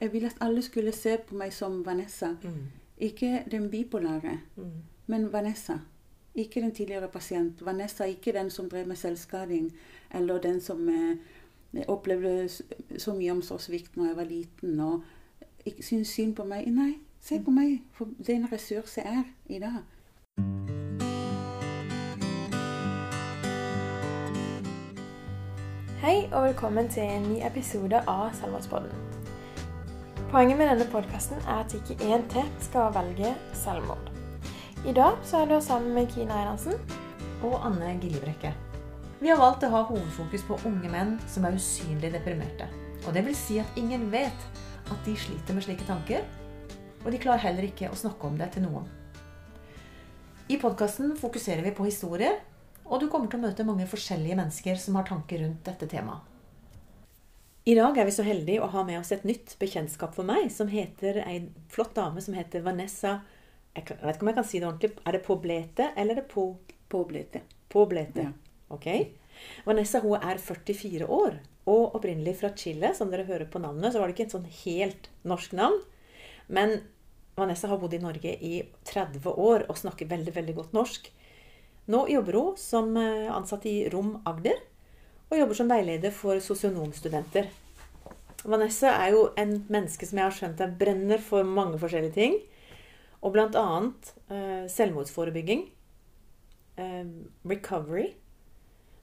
Jeg ville at alle skulle se på meg som Vanessa. Mm. Ikke den bipolare, Mm. men Vanessa. Ikke den tidligere pasient. Vanessa ikke den som drev med selvskading, eller den som eh, opplevde så mye omsorgssvikt når jeg var liten og ikke syntes synd på meg. Nei, se på meg, for det er en ressurs jeg er i dag. Hei og velkommen til en ny episode av Selvmordspodden. Poenget med denne podkasten er at ikke én til skal velge selvmord. I dag så er du sammen med Kina Einarsen. Og Anne Gillebrekke. Vi har valgt å ha hovedfokus på unge menn som er usynlig deprimerte. Og det vil si at ingen vet at de sliter med slike tanker, og de klarer heller ikke å snakke om det til noen. I podkasten fokuserer vi på historier, og du kommer til å møte mange forskjellige mennesker som har tanker rundt dette temaet. I dag er vi så heldige å ha med oss et nytt bekjentskap for meg, som heter ei flott dame som heter Vanessa Jeg vet ikke om jeg kan si det ordentlig. Er det Poblete, eller er det på... Poblete. Poblete? Ja. Ok. Vanessa hun er 44 år og opprinnelig fra Chile. Som dere hører på navnet, så var det ikke et sånn helt norsk navn. Men Vanessa har bodd i Norge i 30 år og snakker veldig, veldig godt norsk. Nå jobber hun som eh, ansatt i Rom Agder, og jobber som veileder for sosionomstudenter. Vanessa er jo en menneske som jeg har skjønt er brenner for mange forskjellige ting. Og blant annet eh, selvmordsforebygging, eh, recovery,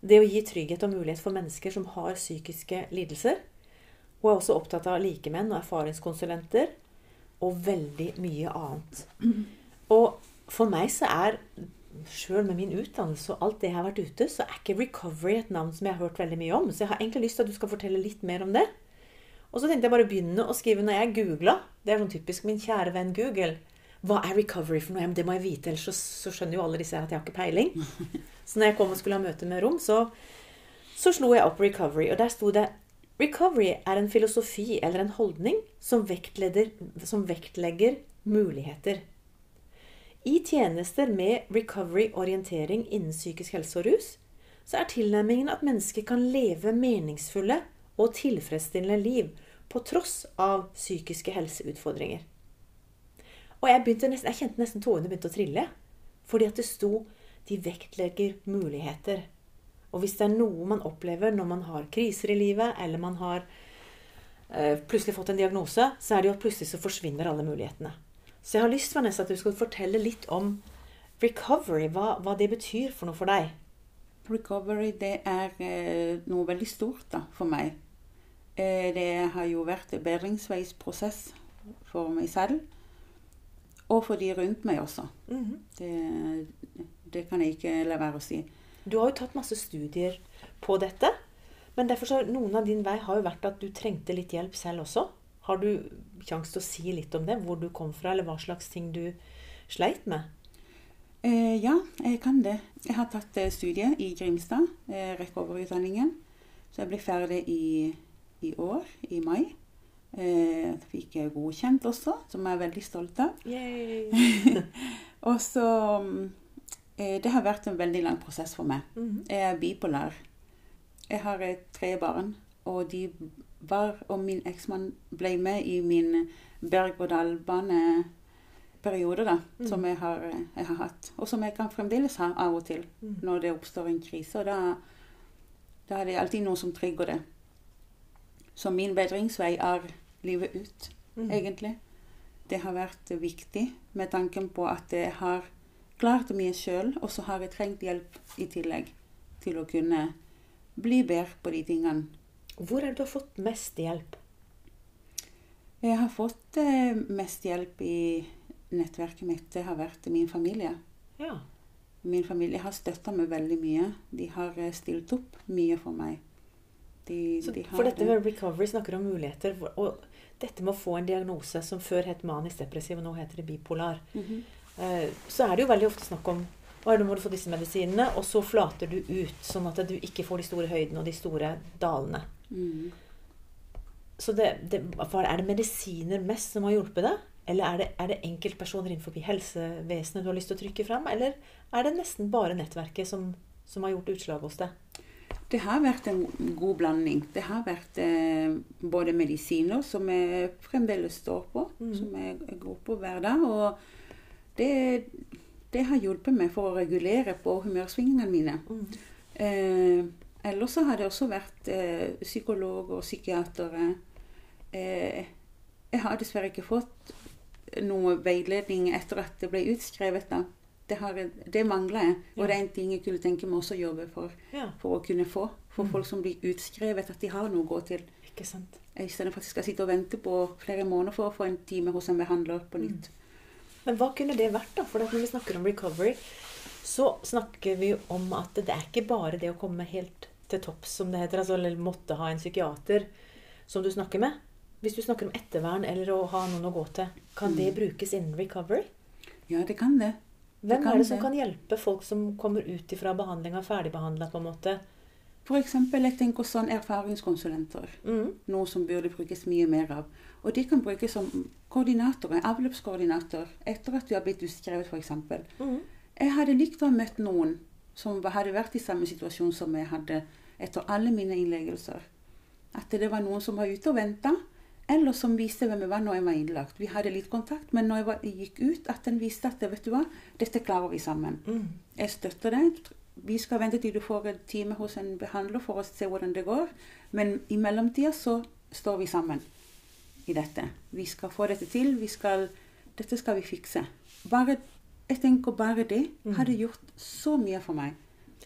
det å gi trygghet og mulighet for mennesker som har psykiske lidelser. Hun er også opptatt av likemenn og erfaringskonsulenter, og veldig mye annet. Og for meg så er Sjøl med min utdannelse og alt det jeg har vært ute, så er ikke recovery et navn som jeg har hørt veldig mye om. Så jeg har egentlig lyst til at du skal fortelle litt mer om det. Og så tenkte jeg bare å begynne å skrive når jeg googla. Det er sånn typisk min kjære venn Google. Hva er recovery for noe? Det må jeg vite, ellers så, så skjønner jo alle disse her at jeg har ikke peiling. Så når jeg kom og skulle ha møte med Rom, så, så slo jeg opp recovery. Og der sto det Recovery er en filosofi eller en holdning som som vektlegger muligheter. I tjenester med recovery-orientering innen psykisk helse og rus, så er tilnærmingen at mennesker kan leve meningsfulle og tilfredsstillende liv på tross av psykiske helseutfordringer. Og jeg, nesten, jeg kjente nesten tårene begynte å trille. Fordi at det sto 'de vektlegger muligheter'. Og hvis det er noe man opplever når man har kriser i livet, eller man har eh, plutselig fått en diagnose, så er det jo at plutselig så forsvinner alle mulighetene. Så jeg har lyst Vanessa, at du skal fortelle litt om recovery, hva, hva det betyr for noe for deg. Recovery det er eh, noe veldig stort da, for meg. Eh, det har jo vært en bedringsveisprosess for meg selv. Og for de rundt meg også. Det, det kan jeg ikke la være å si. Du har jo tatt masse studier på dette. Men derfor så noen av din vei har jo vært at du trengte litt hjelp selv også. Har du kjangs til å si litt om det? Hvor du kom fra, eller hva slags ting du sleit med? Eh, ja, jeg kan det. Jeg har tatt eh, studie i Grimstad, eh, over utdanningen. Så jeg ble ferdig i, i år, i mai. Eh, fikk jeg godkjent også, som jeg er veldig stolt av. Og så eh, Det har vært en veldig lang prosess for meg. Mhm. Jeg er bipolar. Jeg har eh, tre barn, og de var og min eksmann ble med i min berg-og-dal-bane-periode, da, Mm. som jeg har, eh, jeg har hatt. Og som jeg kan fremdeles ha av og til Mm. når det oppstår en krise. Og da, da er det alltid noe som trigger det. Så min bedringsvei er livet ut, mm. egentlig. Det har vært viktig med tanken på at jeg har klart mye sjøl, og så har jeg trengt hjelp i tillegg til å kunne bli bedre på de tingene. Hvor er det du har fått mest hjelp? Jeg har fått eh, mest hjelp i nettverket mitt. Det har vært min familie. Ja. Min familie har støtta meg veldig mye. De har eh, stilt opp mye for meg. De, Så de har for dette med recovery snakker om muligheter. Og dette med å få en diagnose som før het manisk depressiv, og nå heter det bipolar, Mm -hmm. så er det jo veldig ofte snakk om «Å, nå må du få disse medisinene, og så flater du ut, sånn at du ikke får de store høydene og de store dalene. Mm. Så det, det, er det medisiner mest som har hjulpet deg? Eller er det, er det enkeltpersoner innenfor helsevesenet du har lyst til å trykke fram? Eller er det nesten bare nettverket som, som har gjort utslag hos deg? Det har vært en god blanding. Det har vært eh, både medisiner, som jeg fremdeles står på, Mm. som jeg går på hver dag. Og det, det har hjulpet meg for å regulere på humørsvingningene mine. Mm. Eh, ellers så har det også vært eh, psykologer og psykiatere. Eh, jeg har dessverre ikke fått noe veiledning etter at det ble utskrevet. da. Det, har, det mangler jeg, og Ja. det er en ting jeg kunne tenke meg også å jobbe for Ja, for å kunne få. For Mm. folk som blir utskrevet, at de har noe å gå til. ikke sant. For at de skal sitte og vente på flere måneder for å få en time hos en behandler på nytt. Men hva kunne det vært, da? For når vi snakker om recovery, så snakker vi om at det er ikke bare det å komme helt til topps, som det heter, altså, eller måtte ha en psykiater som du snakker med. Hvis du snakker om ettervern eller å ha noen å gå til, kan det brukes innen recovery? Ja, det kan det. Hvem er det som kan hjelpe folk som kommer ut ifra behandlinga ferdigbehandla, på en måte? Eksempel, jeg tenker sånn erfaringskonsulenter. Mm. Noe som burde brukes mye mer av. Og de kan brukes som koordinatorer, avløpskoordinator, etter at du har blitt utskrevet, f.eks. Mm. Jeg hadde likt å ha møtt noen som hadde vært i samme situasjon som jeg hadde etter alle mine innleggelser. At det var noen som var ute og venta, eller som viste hvem jeg var når jeg var innlagt. Vi hadde litt kontakt, men når jeg, var, jeg gikk ut, at den viste at vet du hva, dette klarer vi sammen. Mm. Jeg støtter deg. Vi skal vente til du får en time hos en behandler for å se hvordan det går. Men i mellomtida så står vi sammen i dette. Vi skal få dette til. Vi skal, dette skal vi fikse. Bare, jeg tenker bare det Mm. hadde gjort så mye for meg.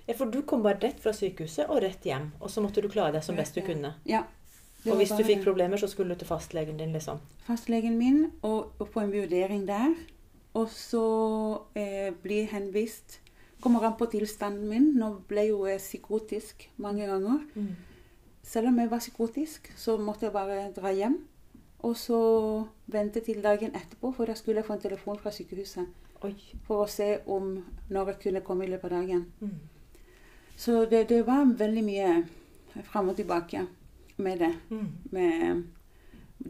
Ja, for du kom bare rett fra sykehuset og rett hjem, og så måtte du klare deg som best du kunne. Ja. Og hvis du fikk problemer, så skulle du til fastlegen din, liksom. Fastlegen min og, og på en vurdering der. Og så eh, bli henvist. Kommer an på tilstanden min. Nå ble jo jeg psykotisk mange ganger. Mm. Selv om jeg var psykotisk, så måtte jeg bare dra hjem. Og så vente til dagen etterpå, for da skulle jeg få en telefon fra sykehuset. Oi. For å se om når jeg kunne komme i løpet av dagen. Mm. Så det, det var veldig mye fram og tilbake med det. Mm. Med,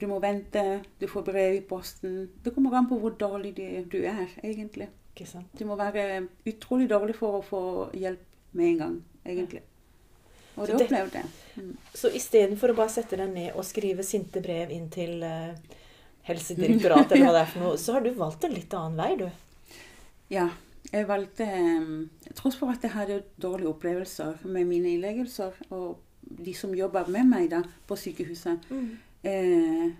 du må vente, du får brev i posten. Det kommer an på hvor dårlig du- du er, egentlig. Du må være utrolig dårlig for å få hjelp med en gang, egentlig. Og det det- opplevde jeg. Mm. Så istedenfor å bare sette deg ned og skrive sinte brev inn til uh, Helsedirektoratet, eller hva det er for noe, så har du valgt en litt annen vei, du. Ja, jeg valgte um, Tross for at jeg hadde dårlige opplevelser med mine innleggelser, og de som jobba med meg da på sykehuset, eh,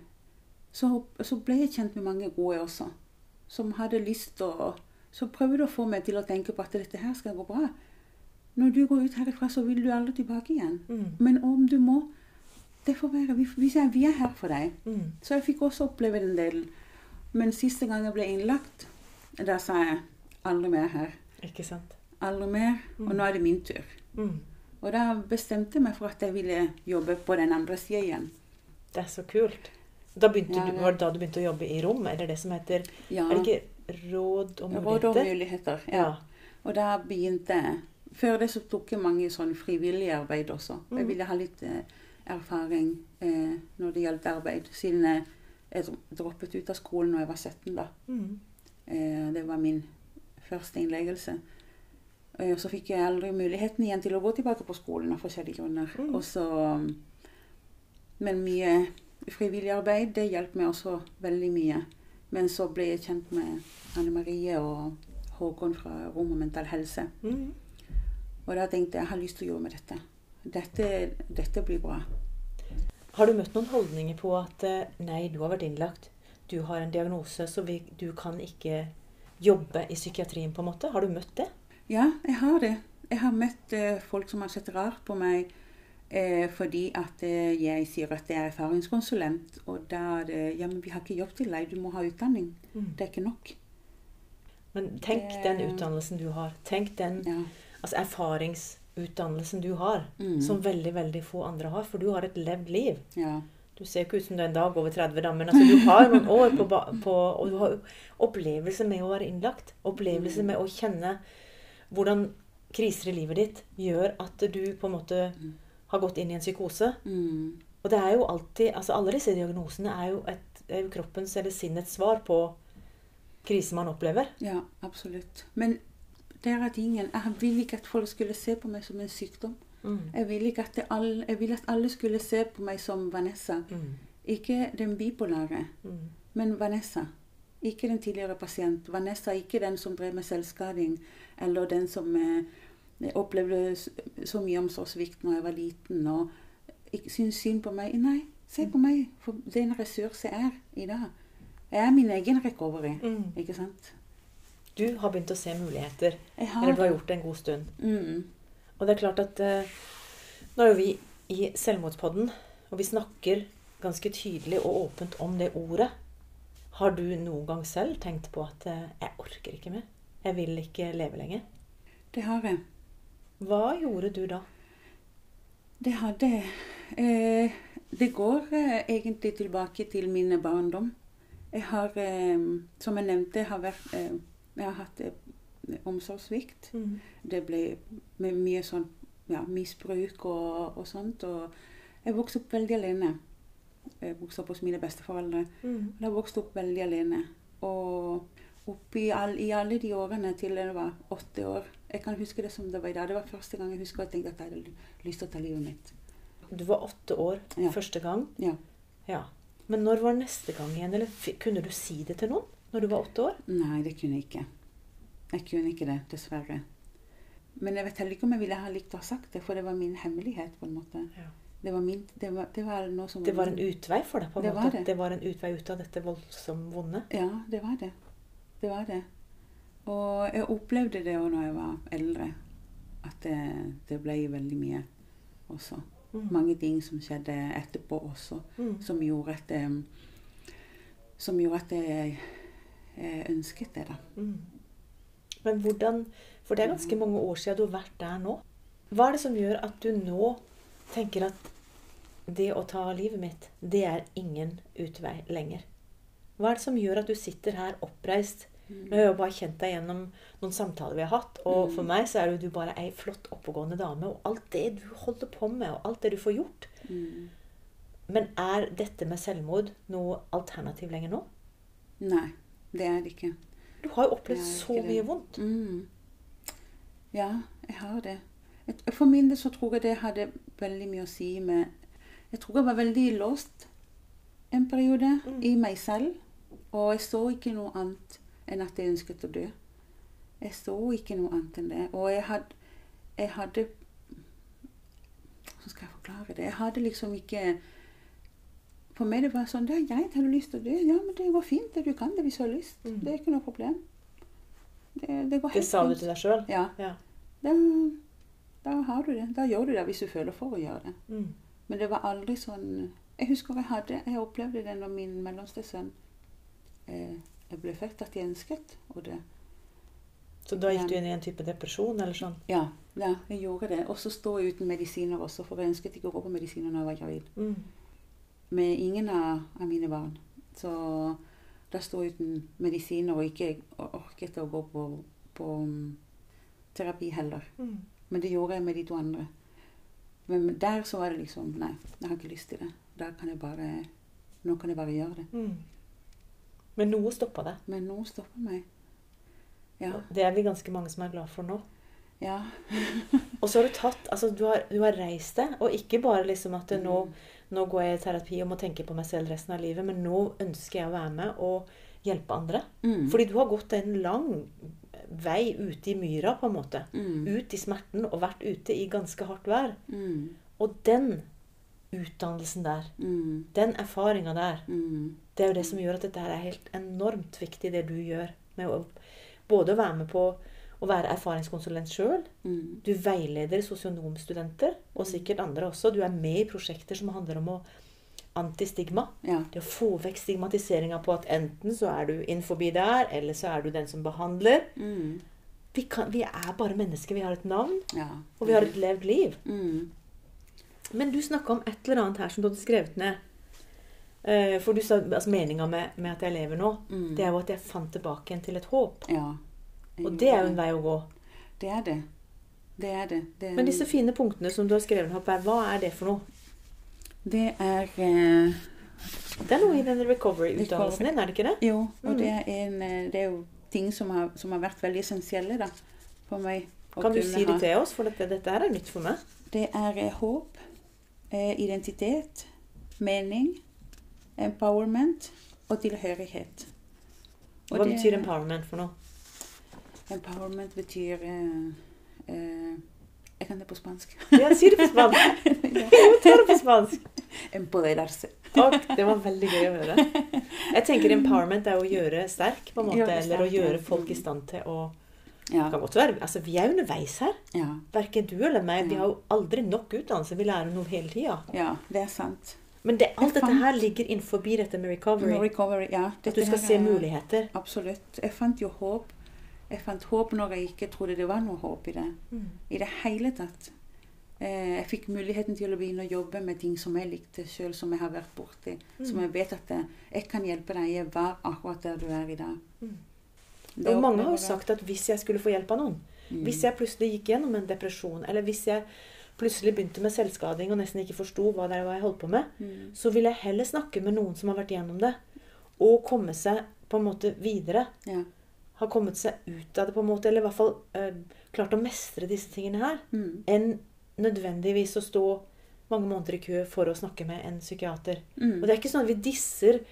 så, så ble jeg kjent med mange gode også. Som hadde lyst til å Så prøvde å få meg til å tenke på at dette her skal gå bra. Når du går ut herifra, så vil du aldri tilbake igjen. Mm. Men om du må Det får være. Vi, vi, er- vi er her for deg. Mm. Så jeg fikk også oppleve den delen. Men siste gang jeg ble innlagt, da sa jeg aldri mer her. Ikke sant. Aldri mer. Og nå er det min tur. Mm. Og da bestemte jeg meg for at jeg ville jobbe på den andre sida igjen. Det er så kult. Da begynte Ja, du, var det da du begynte å jobbe i rom? Eller det som heter Ja. Er det ikke råd og Råd og muligheter? muligheter. Ja. Ja. Og da begynte jeg Før det så tok jeg mange sånn frivillig arbeid også. Jeg Mhm. ville ha litt eh, erfaring eh, når det gjaldt arbeid, siden jeg, jeg droppet ut av skolen når jeg var 17. da. Mm. Eh, det var min første innleggelse. Og så fikk jeg aldri muligheten igjen til å gå tilbake på skolen av forskjellige grunner. Mm. Og så, men mye frivillig arbeid, det hjalp meg også veldig mye. Men så ble jeg kjent med Anne Marie og Håkon fra Rom og Mental Helse. Mm. Og da tenkte jeg jeg har lyst til å jobbe med dette. Dette, dette blir bra. Har du møtt noen holdninger på at eh, nei, du har vært innlagt, du har en diagnose, så vi, du kan ikke jobbe i psykiatrien, på en måte? Har du møtt det? Ja, jeg har det. Jeg har møtt eh, folk som har sett rart på meg eh, fordi at eh, jeg sier at jeg er erfaringskonsulent. Og da er det Ja, men vi har ikke jobb til deg, du må ha utdanning. Det er ikke nok. Men tenk Det- den utdannelsen du har. Tenk den Ja. altså erfaringsutdannelsen du har, Mm. som veldig, veldig få andre har. For du har et levd liv. ja. Du ser ikke ut som du er en dag over 30, da, men altså, du har noen år på, på Og du har opplevelse med å være innlagt. Opplevelse med å kjenne hvordan kriser i livet ditt gjør at du på en måte har gått inn i en psykose. Mm. Og det er jo alltid altså Alle disse diagnosene er jo, et, er jo kroppens eller sinnets svar på kriser man opplever. Ja, absolutt. Men det er tingen. Jeg vil ikke at folk skulle se på meg som en sykdom. Mm. Jeg vil ikke at, det all, jeg vil at alle skulle se på meg som Vanessa. Mm. Ikke den bipolare, Mm. men Vanessa. Ikke den tidligere pasient. Vanessa er ikke den som drev med selvskading, eller den som eh, opplevde så mye omsorgssvikt når jeg var liten og syntes synd på meg. Nei, se på meg, for det er en ressurs jeg er i dag. Jeg er min egen recovery, Mm. ikke sant? Du har begynt å se muligheter. Eller du har gjort det en god stund. Mm. Og det er klart at eh, nå er jo vi i Selvmordspodden, og vi snakker ganske tydelig og åpent om det ordet. Har du noen gang selv tenkt på at eh, 'jeg orker ikke mer'? Jeg vil ikke leve lenger. Det har jeg. Hva gjorde du da? Det hadde eh, Det går eh, egentlig tilbake til min barndom. Jeg har, eh, som jeg nevnte, har vært, eh, jeg har hatt eh, omsorgssvikt. Mm. Det ble med mye sånn ja, misbruk og, og sånt. Og jeg vokste opp veldig alene. Jeg vokste opp hos mine besteforeldre. Mm. Jeg vokste opp veldig alene. Og oppi all, i alle de årene til jeg var åtte år Jeg kan huske det som det var i dag. Det var første gang jeg husker jeg tenkte at jeg hadde lyst til å ta livet mitt. Du var åtte år Ja. første gang. Ja. Ja. Men når var neste gang igjen? Eller kunne du si det til noen når du var åtte år? Nei, det kunne jeg ikke. Jeg kunne ikke det, dessverre. Men jeg vet heller ikke om jeg ville ha likt å ha sagt det, for det var min hemmelighet. på en måte. Ja. Det var, min, det var, det var noe som Det var en utvei for deg? på en Det måte. var det. det var en utvei ut av dette voldsomt vonde? Ja, det var det. Det var det. Og jeg opplevde det òg når jeg var eldre. At det, det ble veldig mye også. Mm. Mange ting som skjedde etterpå også, Mm. som gjorde at det, Som gjorde at jeg, jeg ønsket det, da. Mm. Men hvordan For det er ganske mange år siden du har vært der nå. Hva er det som gjør at du nå tenker at det å ta livet mitt, det er ingen utvei lenger? Hva er det som gjør at du sitter her oppreist? Nå har jeg jo bare kjent deg gjennom noen samtaler vi har hatt, og Mm. for meg så er du bare ei flott, oppegående dame, og alt det du holder på med, og alt det du får gjort. Mm. Men er dette med selvmord noe alternativ lenger nå? Nei, det er det ikke. Du har jo opplevd så det. mye vondt. Mm. Ja, jeg har det. For min del så tror jeg det hadde veldig mye å si med Jeg tror jeg var veldig låst en periode Mm. i meg selv. Og jeg så ikke noe annet enn at jeg ønsket å dø. Jeg så ikke noe annet enn det. Og jeg hadde, jeg hadde Hvordan skal jeg forklare det? Jeg hadde liksom ikke For meg det var sånn Det er greit, har du lyst til å dø? Ja, men det går fint. det Du kan det hvis du har lyst. Mm. Det er ikke noe problem. Det, det går Det sa du til deg sjøl? Ja. Ja. Da, da har du det. Da gjør du det hvis du føler for å gjøre det. Mm. Men det var aldri sånn Jeg husker jeg hadde Jeg opplevde det når min mellomste sønn eh, jeg ble født, at jeg ønsket og det. Så da gikk du inn i en type depresjon eller sånn? Ja, ja jeg gjorde det. Og så stå uten medisiner også, for jeg ønsket ikke å gå på medisiner når jeg var gravid. Mm. Med ingen av, av mine barn. Så da sto jeg uten medisiner og ikke orket å gå på, på um, terapi heller. Mm. Men det gjorde jeg med de to andre. Men der så var det liksom Nei, jeg har ikke lyst til det. Da kan jeg bare Nå kan jeg bare gjøre det. Mm. Men noe stoppa det. Men noe stopper meg. Ja. Det er vi ganske mange som er glad for nå. Ja. Og så har du tatt Altså, du har, du har reist det, og ikke bare liksom at nå, nå går jeg i terapi og må tenke på meg selv resten av livet, men nå ønsker jeg å være med og hjelpe andre. Mm. Fordi du har gått en lang vei ute i myra, på en måte. Mm. Ut i smerten og vært ute i ganske hardt vær. Mm. Og den utdannelsen der, Mm. den erfaringa der, Mm. det er jo det som gjør at dette her er helt enormt viktig, det du gjør. Med å, både å være med på å være erfaringskonsulent sjøl. Mm. Du veileder sosionomstudenter, og sikkert andre også. Du er med i prosjekter som handler om å antistigma. Ja. Det å få vekk stigmatiseringa på at enten så er du innenfor der, eller så er du den som behandler. Mm. Vi, kan, vi er bare mennesker. Vi har et navn, ja. og vi har et levd liv. Mm. Men du snakka om et eller annet her som du hadde skrevet ned. Eh, For du sa altså meninga med, med at jeg lever nå, Mm. det er jo at jeg fant tilbake igjen til et håp. Ja. Og det er jo en vei å gå. Det er det. Det er det. det er, Men disse fine punktene som du har skrevet opp her, hva er det for noe? Det er eh, Det er noe i den recovery-utdannelsen din, er det ikke det? Jo, og Mm. det, er en, eh, det er jo ting som har, som har vært veldig essensielle da, for meg. Kan du si det til oss? For dette, dette er nytt for meg. Det er eh, håp, eh, identitet, mening, empowerment og tilhørighet. Og Hva det- betyr empowerment for noe? Empowerment betyr eh, eh, Jeg kan det på spansk. Ja, si det på spansk. Jo, ta det på spansk. Empoderarse. Og det var veldig gøy å høre. Jeg tenker empowerment er å gjøre sterk, på en måte. Sterk, Eller å gjøre folk i stand til å Ja. kan godt være, altså Vi er underveis her. ja. Verken du eller meg. Vi har jo aldri nok utdannelse. Vi lærer noe hele tida. Ja, det er sant. Men det, alt fant... dette her ligger innenfor dette med recovery. Recovery, ja. At du skal her se er- muligheter. Absolutt. Jeg fant jo håp. Jeg fant håp når jeg ikke trodde det var noe håp i det. Mm. I det hele tatt. Eh, jeg fikk muligheten til å begynne å jobbe med ting som jeg likte sjøl, som jeg har vært borti. Som Mm. jeg vet at eh, jeg kan hjelpe deg i hver akkurat der du er i dag. Mm. Og mange har jo sagt at hvis jeg skulle få hjelp av noen Mm. Hvis jeg plutselig gikk gjennom en depresjon, eller hvis jeg plutselig begynte med selvskading og nesten ikke forsto hva det var jeg holdt på med, Mm. så vil jeg heller snakke med noen som har vært gjennom det, og komme seg på en måte videre. Ja. Har kommet seg ut av det, på en måte, eller i hvert fall øh, klart å mestre disse tingene her, Mm. enn nødvendigvis å stå mange måneder i kø for å snakke med en psykiater. Mm. Og det er ikke sånn at vi disser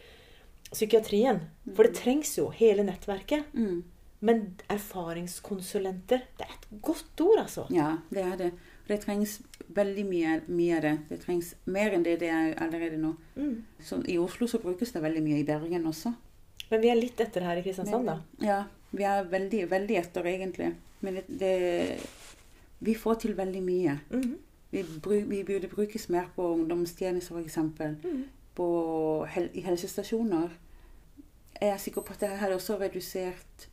psykiatrien, for det trengs jo, hele nettverket. Mm. Men erfaringskonsulenter, det er et godt ord, altså. Ja, det er det. Det trengs veldig mye, det. Det trengs mer enn det det er allerede nå. Mm. Så I Oslo så brukes det veldig mye. I Bergen også. Men vi er litt etter her i Kristiansand, da. Ja, vi er veldig, veldig etter, egentlig. Men det, det Vi får til veldig mye. Mhm. Vi, bruk, vi burde brukes mer på ungdomstjenester, f.eks. Mm. Hel, I helsestasjoner. Jeg er sikker på at det hadde også redusert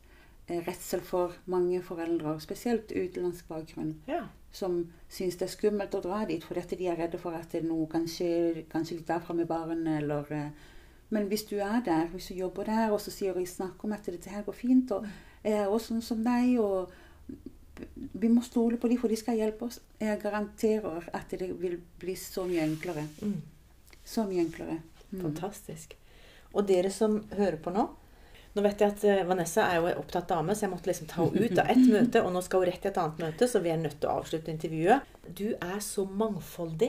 eh, redsel for mange foreldre, spesielt utenlandsk bakgrunn, Ja. som syns det er skummelt å dra dit fordi de er redde for at det er noe kanskje, kanskje litt derfra med barnet, eller eh, Men hvis du er der, hvis du jobber der, og så sier vi snakker om at dette her går fint, og jeg er også sånn som deg, og vi må stole på dem, for de skal hjelpe oss. Jeg garanterer at det vil bli så mye enklere. Mm. Så mye enklere. Mm. Fantastisk. Og dere som hører på nå Nå vet jeg at eh, Vanessa er jo en opptatt dame, så jeg måtte liksom ta henne ut av ett møte, og nå skal hun rett til et annet møte, så vi er nødt til å avslutte intervjuet. Du er så mangfoldig,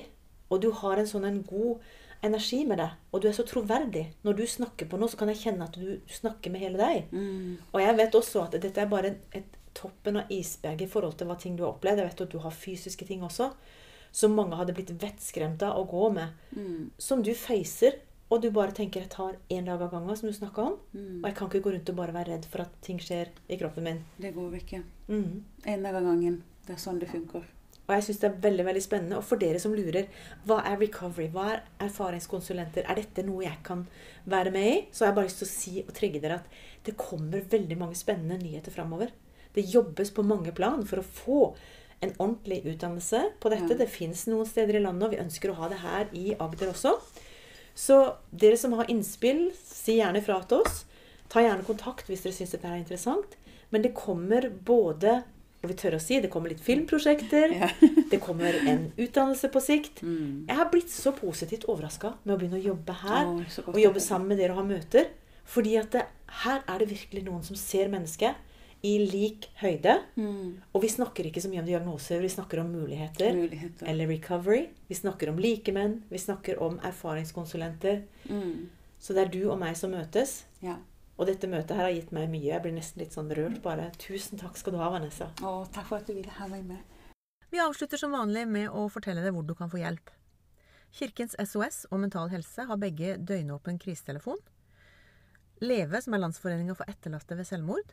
og du har en sånn en god energi med deg, og du er så troverdig. Når du snakker på noe, så kan jeg kjenne at du snakker med hele deg. Mm. Og jeg vet også at dette er bare et toppen av isberget i forhold til hva ting du har opplevd. Jeg vet at du har fysiske ting også, som mange hadde blitt vettskremt av å gå med. Mm. Som du facer, og du bare tenker 'jeg tar én dag av gangen', som du snakka om. Mm. Og jeg kan ikke gå rundt og bare være redd for at ting skjer i kroppen min. Det går ikke. En dag av gangen. Det er sånn det funker. Og jeg syns det er veldig veldig spennende. Og for dere som lurer, hva er recovery? Hva er erfaringskonsulenter? Er dette noe jeg kan være med i? Så har jeg bare lyst til å si og trygge dere at det kommer veldig mange spennende nyheter framover. Det jobbes på mange plan for å få en ordentlig utdannelse på dette. Ja. Det fins noen steder i landet, og vi ønsker å ha det her i Agder også. Så dere som har innspill, si gjerne fra til oss. Ta gjerne kontakt hvis dere syns dette er interessant. Men det kommer både og vi tør å si, Det kommer litt filmprosjekter. Ja. Det kommer en utdannelse på sikt. Mm. Jeg har blitt så positivt overraska med å begynne å jobbe her. Oh, Og jobbe sammen med dere og ha møter. Fordi at det, her er det virkelig noen som ser mennesket i lik høyde. Mm. Og vi snakker ikke så mye om diagnoser, vi snakker om muligheter. Muligheter. Eller recovery. Vi snakker om likemenn. Vi snakker om erfaringskonsulenter. Mm. Så det er du og meg som møtes. Ja. Og dette møtet her har gitt meg mye. Jeg blir nesten litt sånn rørt bare. Tusen takk skal du ha, Vanessa. Å, takk for at du ville ha meg med. Vi avslutter som vanlig med å fortelle deg hvor du kan få hjelp. Kirkens SOS og Mental Helse har begge døgnåpen krisetelefon. Leve, som er Landsforeninga for etterlatte ved selvmord.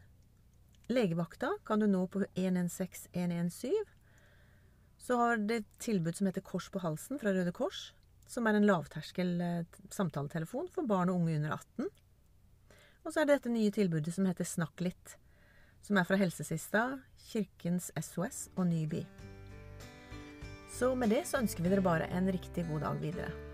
Legevakta kan du nå på 116 117. Så har det et tilbud som heter Kors på halsen fra Røde Kors, som er en lavterskel eh, samtaletelefon for barn og unge under 18. Og så er det dette nye tilbudet som heter Snakk litt, som er fra Helsesista, Kirkens SOS og Nyby. Så med det så ønsker vi dere bare en riktig god dag videre.